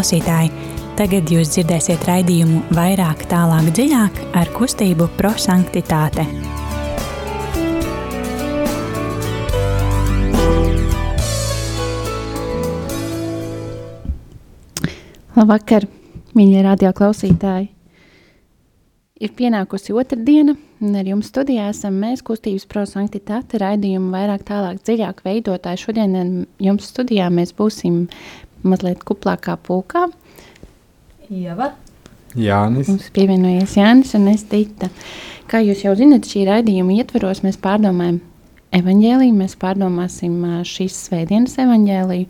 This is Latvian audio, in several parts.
klausītāji! Tagad jūs dzirdēsiet raidījumu vairāk, tālāk, dziļāk ar kustību prosanktitāte. Labvakar, mīļie radio klausītāji! Ir pienākusi otrdiena, un ar jums studijā esam mēs, kustības prosanktitāte, raidījumu vairāk, tālāk, dziļāk veidotāji. Šodien jums studijā mēs būsim mazliet kuplākā pulkā. Ieva. Jānis. Mums pievienojies Jānis un es Dita. Kā jūs jau zinat, šī raidījuma ietveros mēs pārdomājam evaņģēliju, mēs pārdomāsim šīs svētdienas evaņģēliju,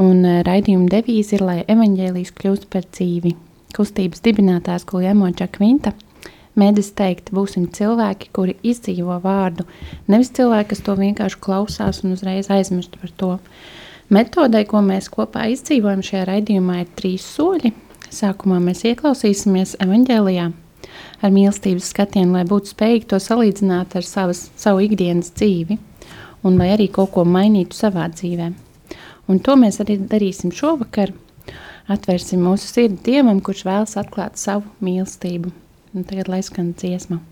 un raidījuma devīze ir, lai evaņģēlijs kļūst par dzīvi. Kustības dibinātājs Guljemo Čakvinta – Mēdis teikt, būsim cilvēki, kuri izdzīvo vārdu, nevis cilvēki, kas to vienkārši klausās un uzreiz aizmirst par to. Metodē, ko mēs kopā izdzīvojam šajā raidījumā, ir trīs soļi. Sākumā mēs ieklausīsimies evaņģēlijā ar mīlestības skatienu, lai būtu spējīgi to salīdzināt ar savas, savu ikdienas dzīvi un lai arī kaut ko mainītu savā dzīvē. Un to mēs arī darīsim šovakar. Atvērsim mūsu sirdi Dievam, kurš vēlas atklāt savu mīlestību. Un tagad lai skan dziesma.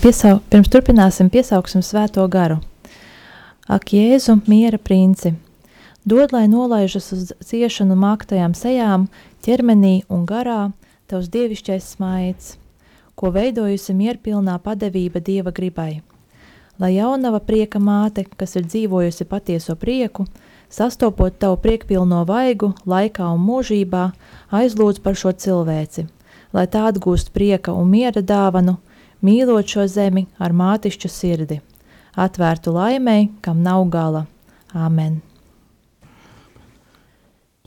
Piesau, pirms turpināsim, piesauksim svēto garu. Ak, Jēzu, miera princi! Dod, lai nolaižas uz ciešanu māktajām sejām, ķermenī un garā, tavs dievišķais smaids, ko veidojusi mierpilnā padevība dieva gribai. Lai jaunava prieka māte, kas ir dzīvojusi patieso prieku, sastopot tavu priekpilno vaigu laikā un mūžībā, aizlūdz par šo cilvēci, lai tā atgūst prieka un miera dāvanu, mīlot šo zemi ar mātišķu sirdi, atvērtu laimei, kam nav gala. Āmen!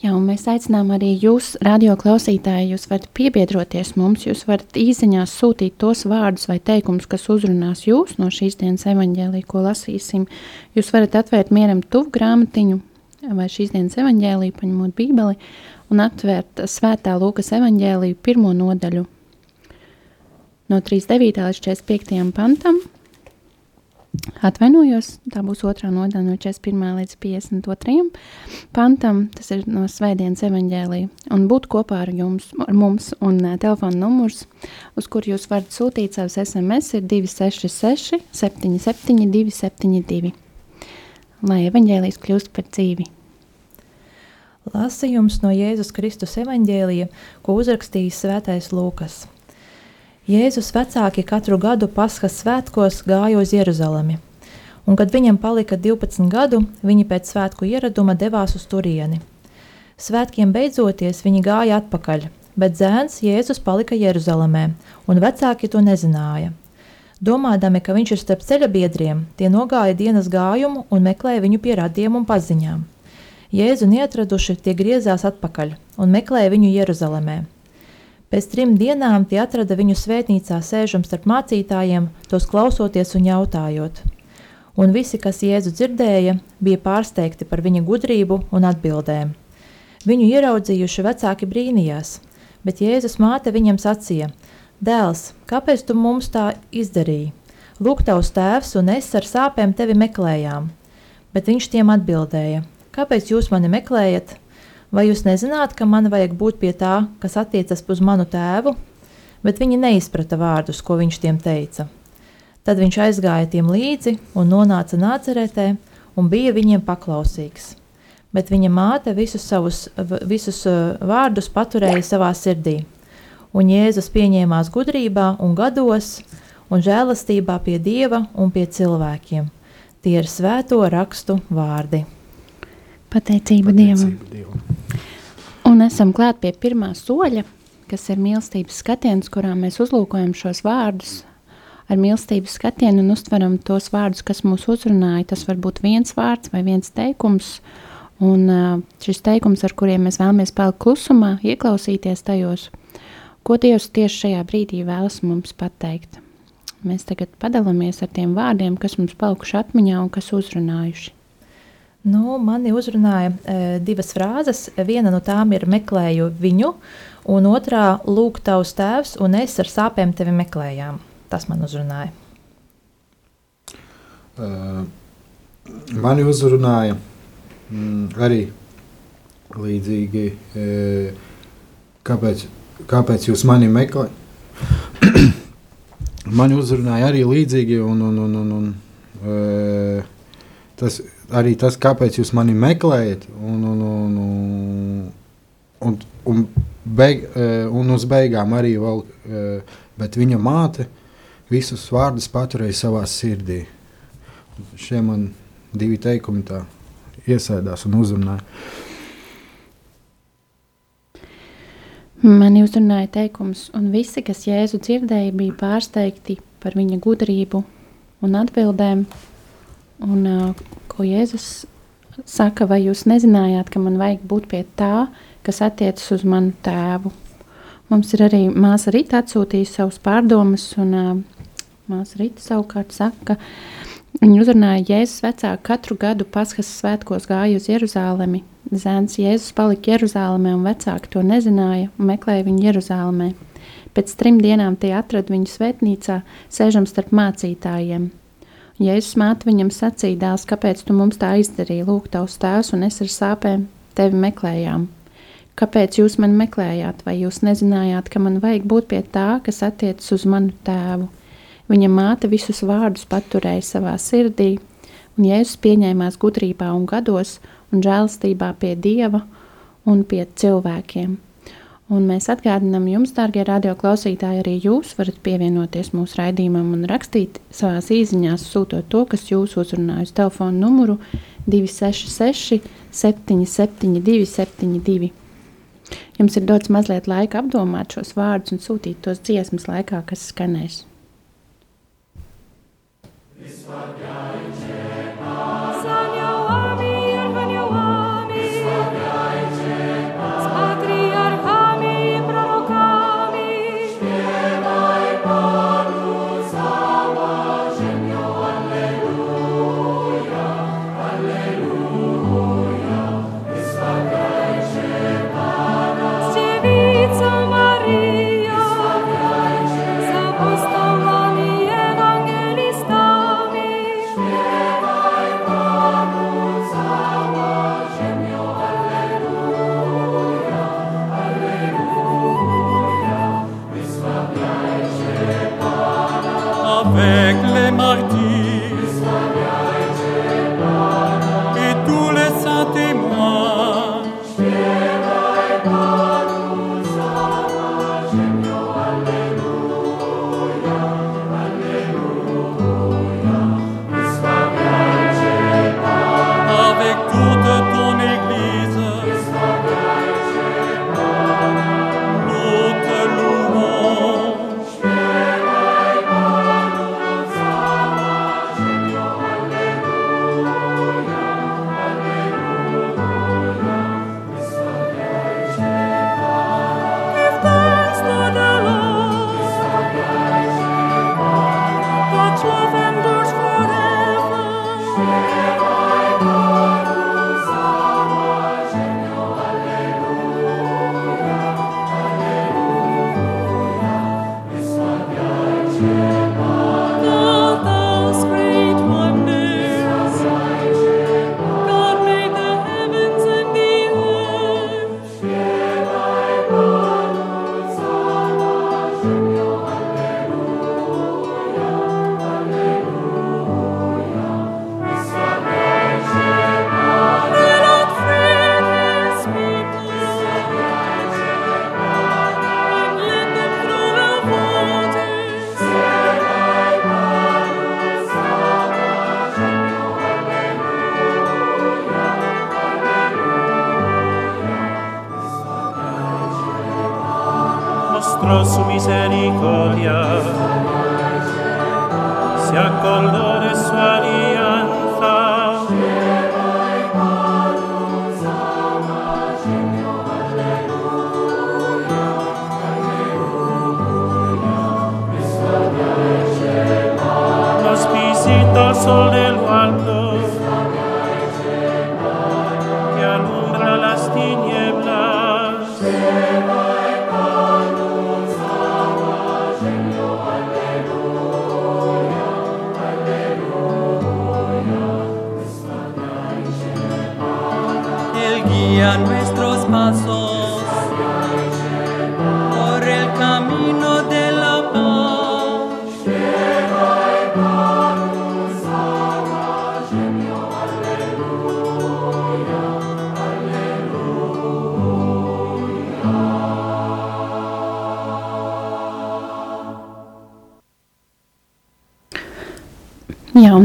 Jā, un mēs aicinām arī jūs, radio klausītāji, jūs varat piebiedroties mums, jūs varat īsiņās sūtīt tos vārdus vai teikumus, kas uzrunās jūs no šīs dienas evaņģēlī, ko lasīsim. Jūs varat atvērt mieram tuvu grāmatiņu vai šīs dienas evaņģēlī, paņemot bībeli un atvērt svētā Lūkas evaņģēlī pirmo nodaļu no 39. līdz 45. pantam. Atvainojos, tā būs otrā nodaļa no 41. līdz 52. pantam. Tas ir no Svētdienas evaņģēlīja. Un būt kopā ar jums, ar mums, un uh, telefona numurs, uz kur jūs varat sūtīt savus SMS, ir 266, 77, 272. Lai evaņģēlījis kļūst par dzīvi. Lasījums no Jēzus Kristus evaņģēlija, ko uzrakstījis Svētais Lūkas. Jēzus vecāki katru gadu Paskas svētkos gāja uz Jeruzalemi, un, kad viņam palika 12 gadu, viņi pēc svētku ieraduma devās uz turieni. Svētkiem beidzoties, viņi gāja atpakaļ, bet zēns Jēzus palika Jeruzalemē, un vecāki to nezināja. Domādami, ka viņš ir starp ceļa biedriem, tie nogāja dienas gājumu un meklēja viņu pie radiem un paziņām. Jēzu neatraduši, tie griezās atpakaļ un meklēja viņu Jeruzalemē. Pēc trim dienām tie atrada viņu svētnīcā sēžam starp mācītājiem, tos klausoties un jautājot. Un visi, kas Jēzu dzirdēja, bija pārsteigti par viņa gudrību un atbildēm. Viņu ieraudzījuši vecāki brīnījās, bet Jēzus māte viņam sacīja: Dēls, kāpēc tu mums tā izdarīji? Lūk, tavs tēvs un es ar sāpēm tevi meklējām. Bet viņš tiem atbildēja: Kāpēc jūs mani meklējat? Vai jūs nezināt, ka man vajag būt pie tā, kas attiecas uz manu tēvu? Bet viņi neizprata vārdus, ko viņš tiem teica. Tad viņš aizgāja tiem līdzi un nonāca nācerētē un bija viņiem paklausīgs. Bet viņa māte visus savus visus vārdus paturēja savā sirdī. Un Jēzus pieņēmās gudrībā un gados un žēlastībā pie Dieva un pie cilvēkiem. Tie ir svēto rakstu vārdi. Pateicība, Pateicība Dievam. Dievam. Un esam klāt pie pirmā soļa, kas ir mīlestības skatiens, kurā mēs uzlūkojam šos vārdus ar mīlestības skatienu un uztveram tos vārdus, kas mūs uzrunāja. Tas var būt viens vārds vai viens teikums, un šis teikums, ar kuriem mēs vēlamies palikt klusumā, ieklausīties tajos, ko Dievs tieši šajā brīdī vēlas mums pateikt. Mēs tagad padalāmies ar tiem vārdiem, kas mums palikuši atmiņā un kas uzrunājuši. Nu, mani uzrunāja e, divas frāzes. Viena no tām ir meklēju viņu, un otrā - lūk, tavs tēvs, un es ar sāpēm tevi meklējām. Tas man uzrunāja. Uh, mani uzrunāja mm, arī līdzīgi, e, kāpēc, kāpēc jūs mani meklējat. mani uzrunāja arī līdzīgi, un, un, un, un, un e, tas arī tas, kāpēc jūs mani meklējat, un, un, un, un, un, beig, eh, un uz beigām arī vēl, eh, bet viņa māte visus vārdus paturēja savā sirdī. Šie man divi teikumi tā iesēdās un uzrunāja. Mani uzrunāja teikums, un visi, kas Jēzu dzirdēja, bija pārsteigti par viņa gudrību un atbildēm. Un, uh, ko Jēzus saka, vai jūs nezinājāt, ka man vajag būt pie tā, kas attiecas uz manu tēvu. Mums ir arī māsa Rīta atsūtījusi savus pārdomas, un uh, māsa Rīta savukārt saka, ka viņa uzrunāja Jēzus vecāku katru gadu Paskas svētkos gāja uz Jeruzālemi. Zēns Jēzus palika Jeruzālēmē, un vecāki to nezināja un meklēja viņu Jeruzālēmē. Pēc trim dienām tie atrada viņu svētnīcā, sēžam starp mācītājiem. Jēzus māte viņam sacīja, dēls, kāpēc tu mums tā izdarīji? Lūk, tavs tēvs un es ar sāpēm tevi meklējām. Kāpēc jūs mani meklējāt, vai jūs nezinājāt, ka man vajag būt pie tā, kas attiecas uz manu tēvu? Viņa māte visus vārdus paturēja savā sirdī, un Jēzus pieņēmās gudrībā un gados un žēlstībā pie Dieva un pie cilvēkiem. Un mēs atgādinām jums, darbie radioklausītāji, arī jūs varat pievienoties mūsu raidījumam un rakstīt savā īsiņās, sūtot to, kas jūs uzrunāja uz telefona numuru 266, 772, 72. Jums ir dots mazliet laika apdomāt šos vārdus un sūtīt tos dziesmas laikā, kas skanēs. Vispār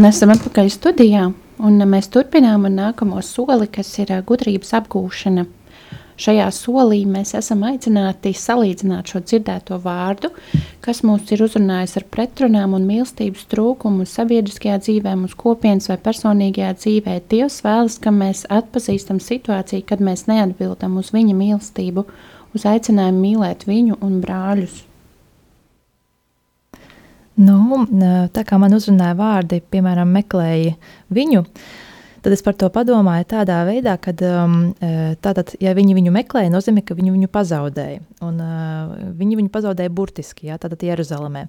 esam atpakaļ studijā. Un mēs turpinām ar nākamo soli, kas ir gudrības apgūšana. Šajā solī mēs esam aicināti salīdzināt šo dzirdēto vārdu, kas mūs ir uzrunājis ar pretrunām un mīlestības trūkumu sabiedriskajā dzīvē, mūsu kopienas vai personīgajā dzīvē. Dievs vēlas, ka mēs atpazīstam situāciju, kad mēs neatbildam uz viņa mīlestību, uz aicinājumu mīlēt viņu un brāļus. Nu, tā kā man uzrunāja vārdi, piemēram, meklēja viņu, tad es par to padomāju tādā veidā, ka um, tātad, ja viņi viņu meklēja, nozīmē, ka viņi viņu pazaudēja. Un, uh, viņi viņu pazaudēja burtiski, jā, tātad Jeruzalemē,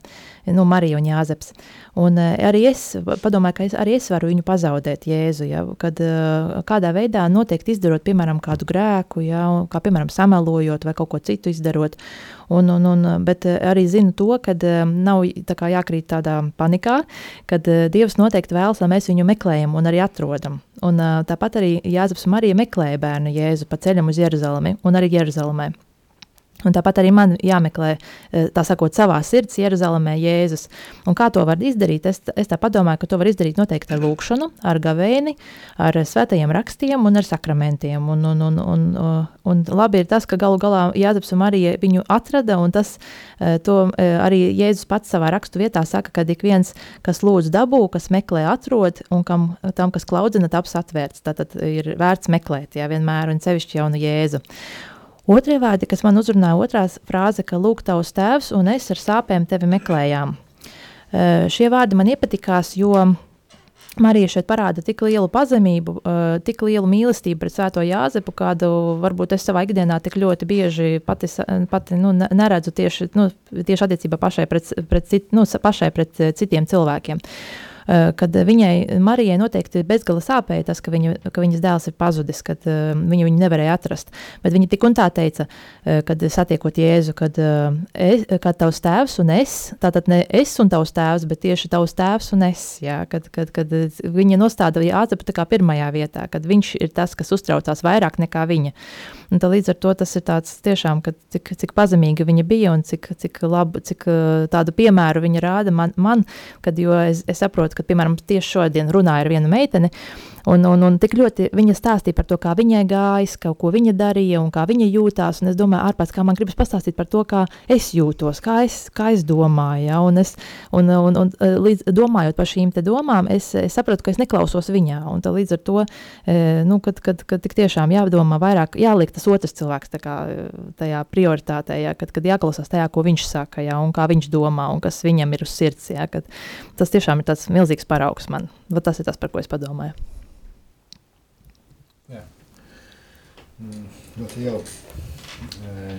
nu, Marija un Jāzeps. Un uh, arī es padomāju, ka es, arī es varu viņu pazaudēt, Jēzu, ja, kad kādā veidā noteikti izdarot, piemēram, kādu grēku, ja, kā piemēram samelojot vai kaut ko citu izdarot. Un, un, un, bet eh, arī zinu to, ka eh, nav tā jākrīt tādā panikā, kad eh, Dievs noteikti vēlas, lai mēs viņu meklējam un arī atrodam. Un, tāpat arī un Marija meklēja bērnu Jēzu pa ceļam uz Jeruzalemi un arī Jeruzalemē. Un tāpat arī man jāmeklē, eh, tā sakot, savā sirds, Jeruzalemē, Jēzus. Un kā to var izdarīt? Es, es tā domāju, ka to var izdarīt noteikti ar lūkšanu, ar gavēni, ar svētajiem rakstiem un ar sakramentiem. Un, un, un, un, un labi ir tas, ka galu galā Jāzeps un Marija viņu atrada, un tas eh, eh, arī Jēzus pats savā rakstu vietā saka, ka ik viens, kas lūdz dabū, kas meklē, atrod, un kam, tam, kas klaudzina, taps atvērts. Tātad ir vērts meklēt, jā, vienmēr, un sevišķi jaunu Jēzu. Otrie vārdi, kas man uzrunāja, otrā frāze, ka lūk, tavs tēvs un es ar sāpēm tevi meklējām. Uh, šie vārdi man iepatikās, jo Marija šeit parāda tik lielu pazemību, uh, tik lielu mīlestību pret Svēto Jāzepu, kādu varbūt es savā ikdienā tik ļoti bieži pati, pati nu, neredzu tieši, nu, tieši attiecībā pašai pret, pret, cit, nu, pašai pret citiem cilvēkiem. Uh, kad viņai, Marijai noteikti bezgala sāpēja tas, ka, viņa, ka viņas dēls ir pazudis, kad uh, viņa viņu nevarēja atrast. Bet viņa tik un tā teica, uh, kad satiekot Jēzu, kad, es, kad tavs tēvs un es, tātad ne es un tavs tēvs, bet tieši tavs tēvs un es, jā, kad, kad, kad viņa nostāda Jāzepu tā kā pirmajā vietā, kad viņš ir tas, kas uztraucās vairāk nekā viņa. Un tā līdz ar to tas ir tāds tiešām, ka cik, cik pazemīga viņa bija un cik, cik labu, cik tādu piemēru viņa rāda man, man kad, jo es, es saprotu, ka, piemēram, tieši šodien runāju ar vienu meiteni, Un, un, un tik ļoti viņa stāstīja par to, kā viņai gājis, kaut ko viņa darīja un kā viņa jūtās. Un es domāju, ārpus kā man gribas pastāstīt par to, kā es jūtos, kā es, kā es domāju. Ja? Un, es, un, un, un līdz domājot par šīm domām, es, es saprotu, ka es neklausos viņā. Un līdz ar to, e, nu, kad, kad, kad tik tiešām jādomā vairāk, jāliek tas otrs cilvēks kā, tajā prioritātē, ja? kad, kad jāklausās tajā, ko viņš saka, ja? un kā viņš domā, un kas viņam ir uz sirds. Ja? Kad tas tiešām ir tāds milzīgs paraugs man. Vat tas ir tas, par ko es padomāju. Mm, ļoti jauki. E,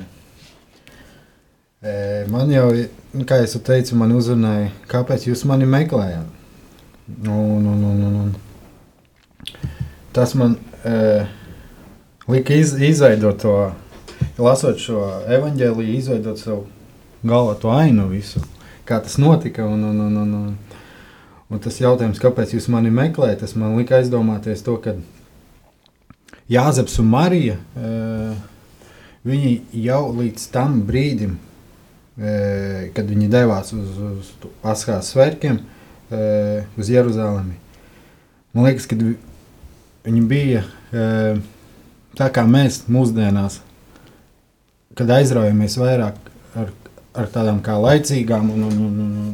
e, man jau, nu, kā jau teicu, man uzrunāja, kāpēc jūs mani meklējāt. Un, un, un, un, un. Tas man e, lika iz, izveidot to, lasot šo evaņģēliju, izveidot savu galvā to ainu visu, kā tas notika. Un, un, un, un, un, un tas jautājums, kāpēc jūs mani meklējat, tas man lika aizdomāties to, ka Jāzeps un Marija, viņi jau līdz tam brīdim, kad viņi devās uz, uz Paskās svētkiem, uz Jeruzalemi, man liekas, ka viņi bija tā kā mēs mūsdienās, kad aizraujamies vairāk ar, ar tādām kā laicīgām un, un, un, un,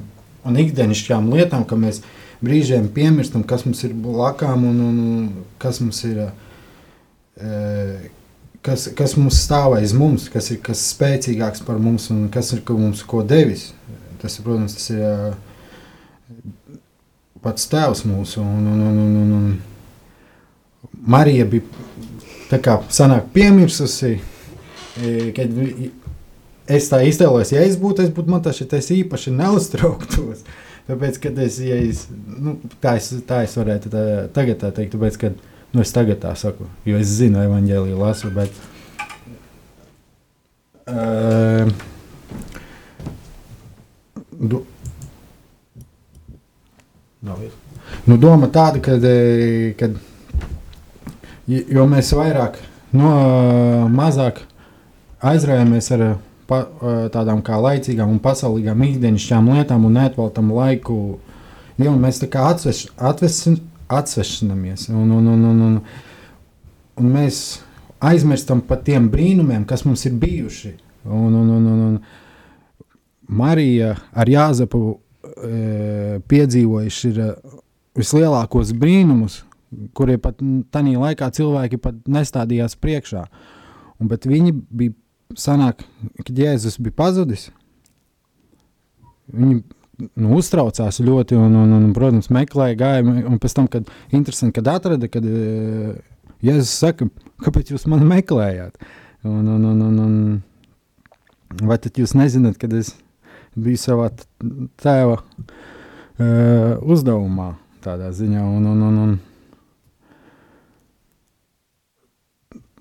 un ikdienišķām lietām, ka mēs brīžiem piemirstam, kas mums ir blakām un, un, kas mums ir uh, kas, kas mums stāv aiz mums, kas ir kas spēcīgāks par mums un kas ir mums ko devis. Tas, protams, tas ir pats tēvs mūsu. Un, un, un, un, un, un Marija bija tā kā sanāk piemirsusi, kad es tā iztēlojos, ja es būtu, es būtu man tas šitais īpaši neuztrauktos. Tāpēc, kad es, ja es, nu, tā es, tā es varētu tā, tagad tā teikt, tāpēc, kad, Nu, es tagad tā saku, jo es zinu, evanģēlīju lasu. Bet, uh, du, nu, doma tāda, ka kad, jo mēs vairāk, no mazāk aizraujamies ar pa, tādām kā laicīgām un pasaulīgām ikdienišķām lietām un neatveltam laiku. Jo mēs tā kā atveš, atves, atsvešinamies. Un, un, un, un, un, un mēs aizmirstam par tiem brīnumiem, kas mums ir bijuši. Un, un, un, un, un Marija ar Jāzepu e, piedzīvojuši ir e, vislielākos brīnumus, kuriem pat tajā laikā cilvēki pat nestādījās priekšā. Un, bet viņi bija sanāk, kad Jēzus bija pazudis. Viņi nu, uztraucās ļoti un, un, un, protams, meklēja, gāja. Un pēc tam, kad kad atrada, kad uh, Jēzus saka, kāpēc jūs mani meklējāt? Un, un, un, un, un, vai tad jūs nezināt, kad es biju savā tēva uh, uzdevumā tādā ziņā? Un, un, un, un,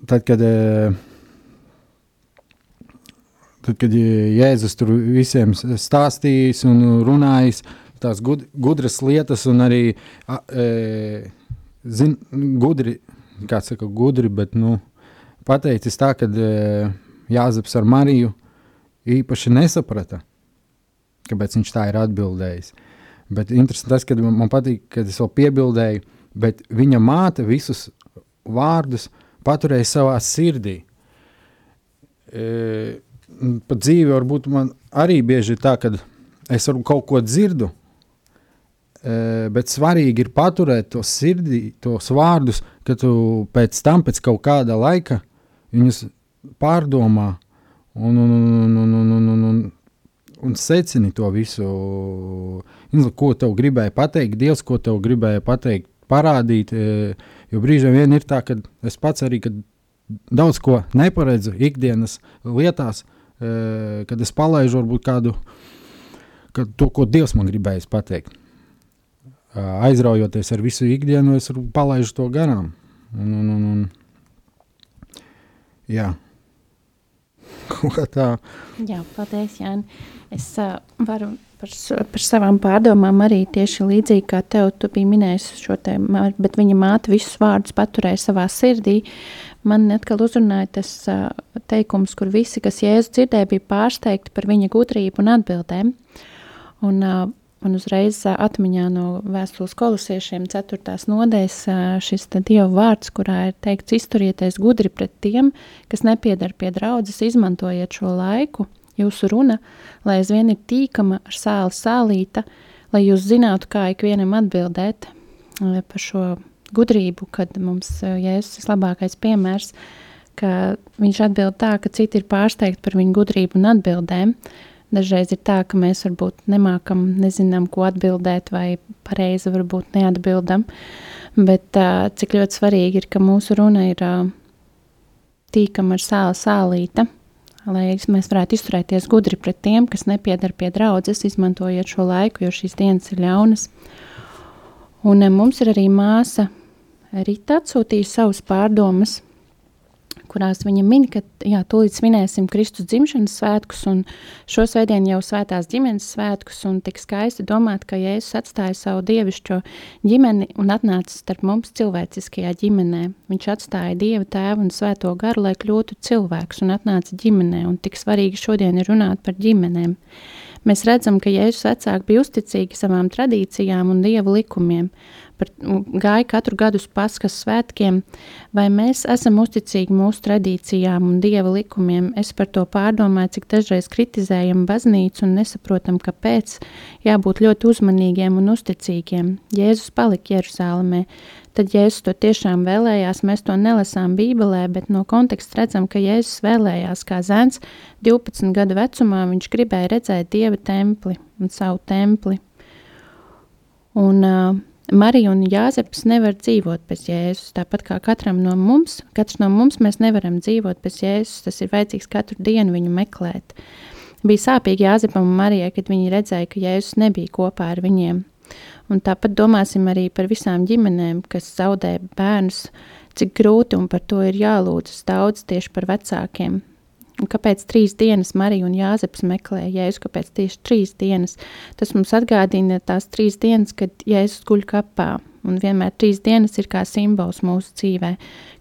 tad, kad uh, Tad, kad Jēzus tur visiem stāstījis un runājis tās gud, gudras lietas, un arī e, zin, gudri, kā saka, gudri, bet nu, pateicis tā, ka e, Jāzeps ar Mariju īpaši nesaprata, kāpēc viņš tā ir atbildējis. Bet interesanti tas, ka man patīk, kad es vēl piebildēju, bet viņa māte visus vārdus paturēja savā sirdī. E, pa dzīvi varbūt man arī bieži ir tā, ka es varu kaut ko dzirdu, e, bet svarīgi ir paturēt to sirdī, tos vārdus, ka tu pēc tam, pēc kaut kāda laika, viņus pārdomā un, un, un, un, un, un, un, un, un secini to visu, ko tev gribēja pateikt, Dievs, ko tev gribēja pateikt, parādīt, e, jo brīžiem vien ir tā, ka es pats arī, daudz ko neparedzu ikdienas lietās, uh, kad es palaidu varbūt kādu to, ko Dievs man gribējis pateikt. Aizraujoties ar visu ikdienu, es palaidu to garām. Un, un, un, un, jā, tā. Jā, paldies, Jāni. Es uh, varu par, par savām pārdomām arī tieši līdzīgi kā tev, tu biji minējis šo te, bet viņa māte visus vārdus paturēja savā sirdī. Man atkal uzrunāja tas uh, teikums, kur visi, kas Jēzu dzirdēja, bija pārsteigti par viņa gudrību un atbildēm. Un, uh, man uzreiz uh, atmiņā no vēstules kolosiešiem 4. nodaļas uh, šis Dieva vārds, kurā ir teikts izturieties gudri pret tiem, kas nepiedar pie draudzes, izmantojiet šo laiku, jūsu runa, lai aizvien ir tīkama ar sāli sālīta, lai jūs zinātu, kā ikvienam atbildēt par šo gudrību, kad mums eh, Jēzus ir labākais piemērs, ka viņš atbild tā, ka citi ir pārsteigti par viņu gudrību un atbildēm. Dažreiz ir tā, ka mēs varbūt nemākam, nezinām, ko atbildēt, vai pareizi varbūt neatbildam. Bet uh, cik ļoti svarīgi ir, ka mūsu runa ir uh, tīkama ar sāla sālīta, lai mēs varētu izturēties gudri pret tiem, kas nepiedar pie draudzes, izmantojot šo laiku, jo šīs dienas ir ļaunas. Un mums ir arī māsa Rīta atsūtīja savus pārdomas, kurās viņa min, ka jā, tūlīt svinēsim Kristus dzimšanas svētkus, un šo svētdienu jau svētās ģimenes svētkus, un tik skaisti domāt, ka Jēzus atstāja savu dievišķo ģimeni un atnāca starp mums cilvēciskajā ģimenē. Viņš atstāja Dieva tēvu un svēto garu, lai kļūtu cilvēks un atnāca ģimenē, un tik svarīgi šodien ir runāt par ģimenēm. Mēs redzam, ka Jēzus vecāki bija uzticīgi savām tradīcijām un dievu likumiem, par, gāja katru gadu uz Paskas svētkiem, vai mēs esam uzticīgi mūsu tradīcijām un dieva likumiem. Es par to pārdomāju, cik dažreiz kritizējam baznīcu un nesaprotam, kāpēc jābūt ļoti uzmanīgiem un uzticīgiem. Jēzus palika Jeruzālēmē. Tad Jēzus to tiešām vēlējās, mēs to nelasām Bībelē, bet no konteksta redzam, ka Jēzus vēlējās kā zēns 12 gadu vecumā, viņš gribēja redzēt Dieva templi un savu templi. Un uh, Marija un Jāzeps nevar dzīvot bez Jēzus. Tāpat kā katram no mums, katrs no mums mēs nevaram dzīvot bez Jēzus. Tas ir vajadzīgs katru dienu viņu meklēt. Bija sāpīgi Jāzepam un Marijai, kad viņi redzēja, ka Jēzus nebija kopā ar viņiem. Un tāpat domāsim arī par visām ģimenēm, kas zaudē bērnus, cik grūti un par to ir jālūdzas daudz tieši par vecākiem. Un kāpēc trīs dienas Marija un Jāzeps meklēja Jēzu? Kāpēc tieši trīs dienas? Tas mums atgādina tās trīs dienas, kad Jēzus guļ kapā. Un vienmēr trīs dienas ir kā simbols mūsu dzīvē,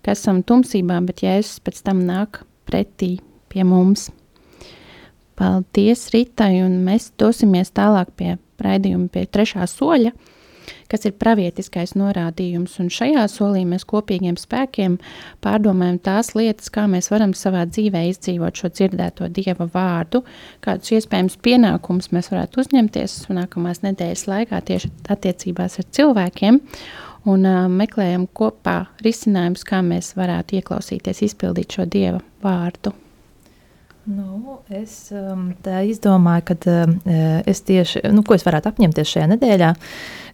ka esam tumsībā, bet Jēzus pēc tam nāk pretī pie mums. Paldies, Ritai, un mēs dosimies tālāk pie raidījuma, pie trešā soļa kas ir pravietiskais norādījums. Un šajā solī mēs kopīgiem spēkiem pārdomājam tās lietas, kā mēs varam savā dzīvē izdzīvot šo dzirdēto Dieva vārdu, kādus iespējams pienākumus mēs varētu uzņemties nākamās nedēļas laikā tieši attiecībās ar cilvēkiem. Un uh, meklējam kopā risinājumus, kā mēs varētu ieklausīties, izpildīt šo Dieva vārdu. Nu, es um, tā izdomāju, ka uh, es tieši, nu, ko es varētu apņemties šajā nedēļā,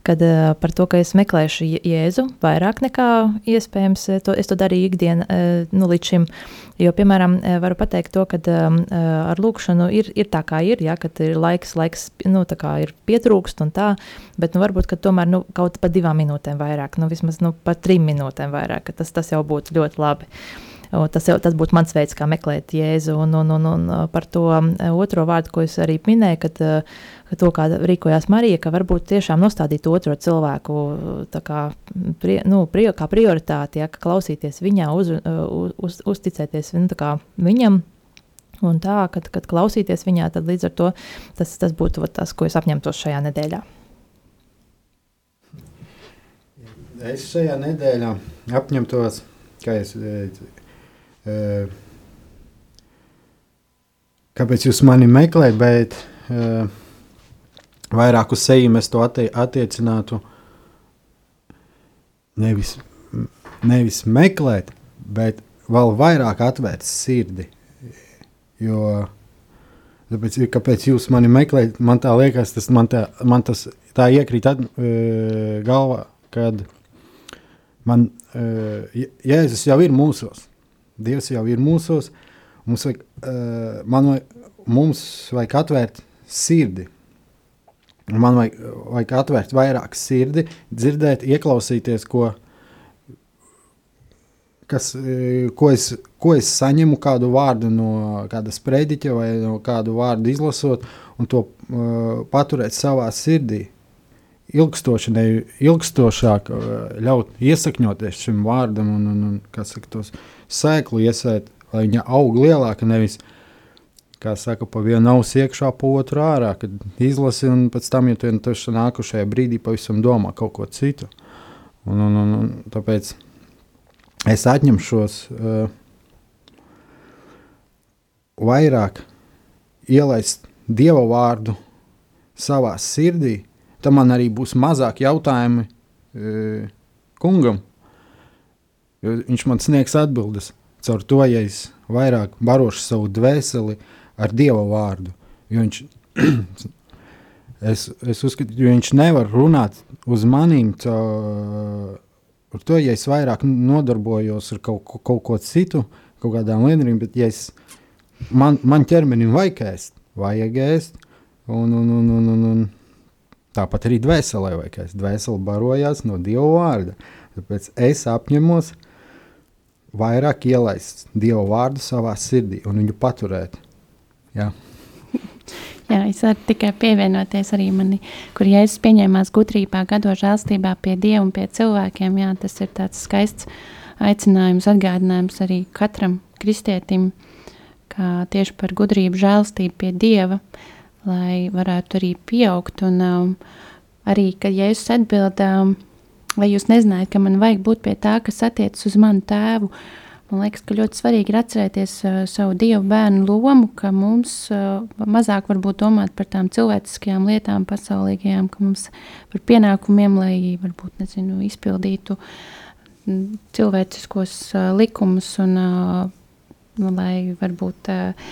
kad uh, par to, ka es meklēšu Jēzu vairāk nekā iespējams, to, es to darīju ikdienā uh, nu, līdz šim. Jo, piemēram, varu pateikt to, ka um, ar lūkšanu ir, ir tā, kā ir, ja, kad ir laiks, laiks nu, ir pietrūkst un tā, bet nu, varbūt tomēr nu, kaut pa divām minūtēm vairāk, nu, vismaz nu, pa trim minūtēm vairāk, tas, tas jau būtu ļoti labi. Uh, Tas, jau, tas būtu mans veids, kā meklēt jēzu. Un, un, un, un par to otro vārdu, ko es arī minēju, kad, ka to, kā rīkojās Marija, ka varbūt tiešām nostādīt otro cilvēku kā, prie, nu, prie, kā prioritāti, ja, ka klausīties viņā, uz, uz, uzticēties nu, viņam. Un tā, kad, kad klausīties viņā, tad līdz ar to tas, tas būtu tas, ko es apņemtos šajā nedēļā. Es šajā nedēļā apņemtos, kā es teicu, kāpēc jūs mani meklējat, bet vairāk uz seju es to attie attiecinātu nevis, nevis meklēt, bet vēl vairāk atvērt sirdi. Jo, tāpēc, kāpēc jūs mani meklējat, man tā liekas, tas man, tā, man tas tā iekrīt at, uh, galvā, kad man uh, Jēzus jau ir mūsos. Dievs jau ir mūsos. Mums vajag, uh, man vajag, mums vajag atvērt sirdi. Man vajag, vajag atvērt vairāk sirdi, dzirdēt, ieklausīties, ko, kas, ko, es, ko es saņemu, kādu vārdu no kāda sprediķa vai no kādu vārdu izlasot, un to uh, paturēt savā sirdī. Ilgstoši, ne ilgstošāk ļaut iesakņoties šim vārdam un, un, un kā saka, tos sēklu iesēt, lai viņa aug lielāka, nevis, kā saka, pa vienu ausu iekšā, pa otru ārā, kad izlasi un pēc tam, ja tu vienkārši nākušajā brīdī pavisam domā kaut ko citu. Un, un, un, un tāpēc es atņemšos uh, vairāk ielaist Dieva vārdu savā sirdī, tad man arī būs mazāk jautājumi uh, kungam, Jo viņš man sniegs atbildes caur to, ja es vairāk barošu savu dvēseli ar Dieva vārdu. Jo viņš, es, es uzskatu, ka viņš nevar runāt uz maniem caur to, ja es vairāk nodarbojos ar kaut, kaut ko citu, kaut kādām lietām, bet ja es, man, man ķermenim vajag ēst, vajag ēst, un, un, un, un, un, un tāpat arī dvēselē vajag. Dvēsele barojās no Dieva vārda. Tāpēc es apņemos uh, vairāk ielaist Dieva vārdu savā sirdī un viņu paturēt. Jā. Jā, es varu tikai pievienoties arī mani, kur Jēzus pieņēmās gudrībā, gado žēlstībā pie Dieva un pie cilvēkiem. Jā, tas ir tāds skaists aicinājums, atgādinājums arī katram kristietim, kā tieši par gudrību, žēlstību pie Dieva, lai varētu arī pieaugt. Un um, arī, kad Jēzus atbild, um, vai jūs nezinājāt, ka man vajag būt pie tā, kas attiecas uz manu tēvu. Man liekas, ka ļoti svarīgi ir atcerēties uh, savu dievu bērnu lomu, ka mums uh, mazāk varbūt domāt par tām cilvēciskajām lietām, pasaulīgajām, ka mums par pienākumiem, lai varbūt nezinu, izpildītu cilvēciskos uh, likumus un uh, lai varbūt uh,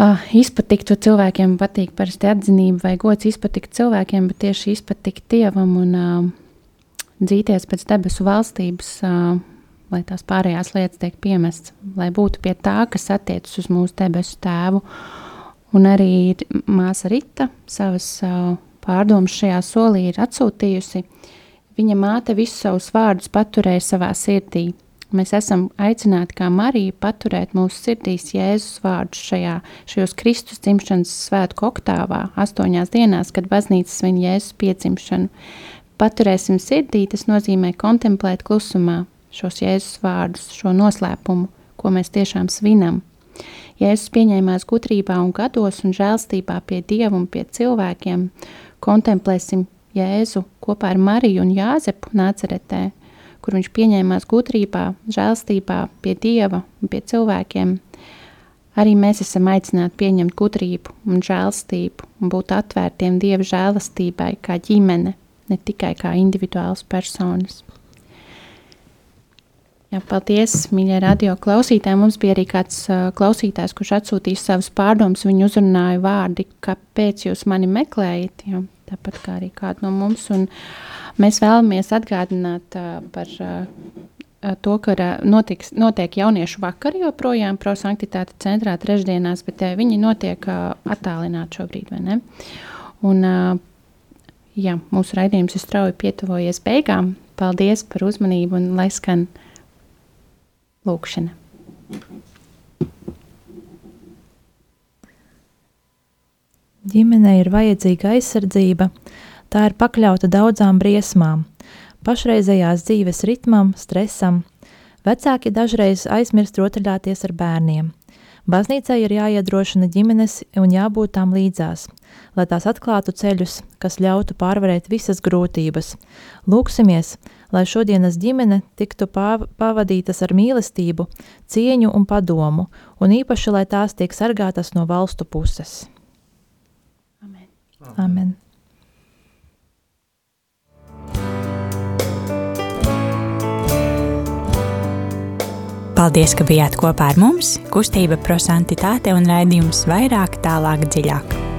uh, izpatiktu cilvēkiem, patīk parasti atzinība vai gods izpatikt cilvēkiem, bet tieši izpatikt dievam un uh, dzīties pēc debesu valstības, lai tās pārējās lietas tiek piemestas, lai būtu pie tā, kas attiecas uz mūsu debesu tēvu. Un arī māsa Rita savas pārdomas šajā solī ir atsūtījusi. Viņa māte visus savus vārdus paturēja savā sirdī. Mēs esam aicināti kā Marija paturēt mūsu sirdīs Jēzus vārdus šajā, šajos Kristus dzimšanas svētku oktāvā, astoņās dienās, kad baznīca svin Jēzus piedzimšanu. Paturēsim sirdī, tas nozīmē kontemplēt klusumā šos Jēzus vārdus, šo noslēpumu, ko mēs tiešām svinam. Jēzus pieņēmās gudrībā un gados un žēlstībā pie Dieva un pie cilvēkiem. Kontemplēsim Jēzu kopā ar Mariju un Jāzepu nāceretē, kur viņš pieņēmās gudrībā, žēlstībā pie Dieva un pie cilvēkiem. Arī mēs esam aicināti pieņemt gudrību un žēlstību un būt atvērtiem Dieva žēlastībai kā ģimene, ne tikai kā individuāls personas. Jā, paldies, mīļie radio klausītāji. Mums bija arī kāds uh, klausītājs, kurš atsūtīja savus pārdomus. Viņu uzrunāja vārdi, kāpēc jūs mani meklējat. Jā, tāpat kā arī kādu no mums. Un mēs vēlamies atgādināt uh, par uh, to, ka notiks, notiek jauniešu vakari joprojām prosanktitāte centrā trešdienās, bet uh, viņi notiek uh, attālināti šobrīd, vai ne? Un, uh, jā, mūsu raidījums ir strauji pietuvojies beigām. Paldies par uzmanību un lai skan! Lūkšana. Ģimenei ir vajadzīga aizsardzība, tā ir pakļauta daudzām briesmām, pašreizējās dzīves ritmam, stresam. Vecāki dažreiz aizmirst rotaļāties ar bērniem. Baznīcai ir jāiedrošina ģimenes un jābūt tām līdzās, lai tās atklātu ceļus, kas ļautu pārvarēt visas grūtības. Lūksimies, lai šodienas ģimene tiktu pavadītas ar mīlestību, cieņu un padomu, un īpaši, lai tās tiek sargātas no valstu puses. Amen. Amen. Paldies, ka bijāt kopā ar mums! Kustība prosantitāte un raidījums vairāk, tālāk, dziļāk.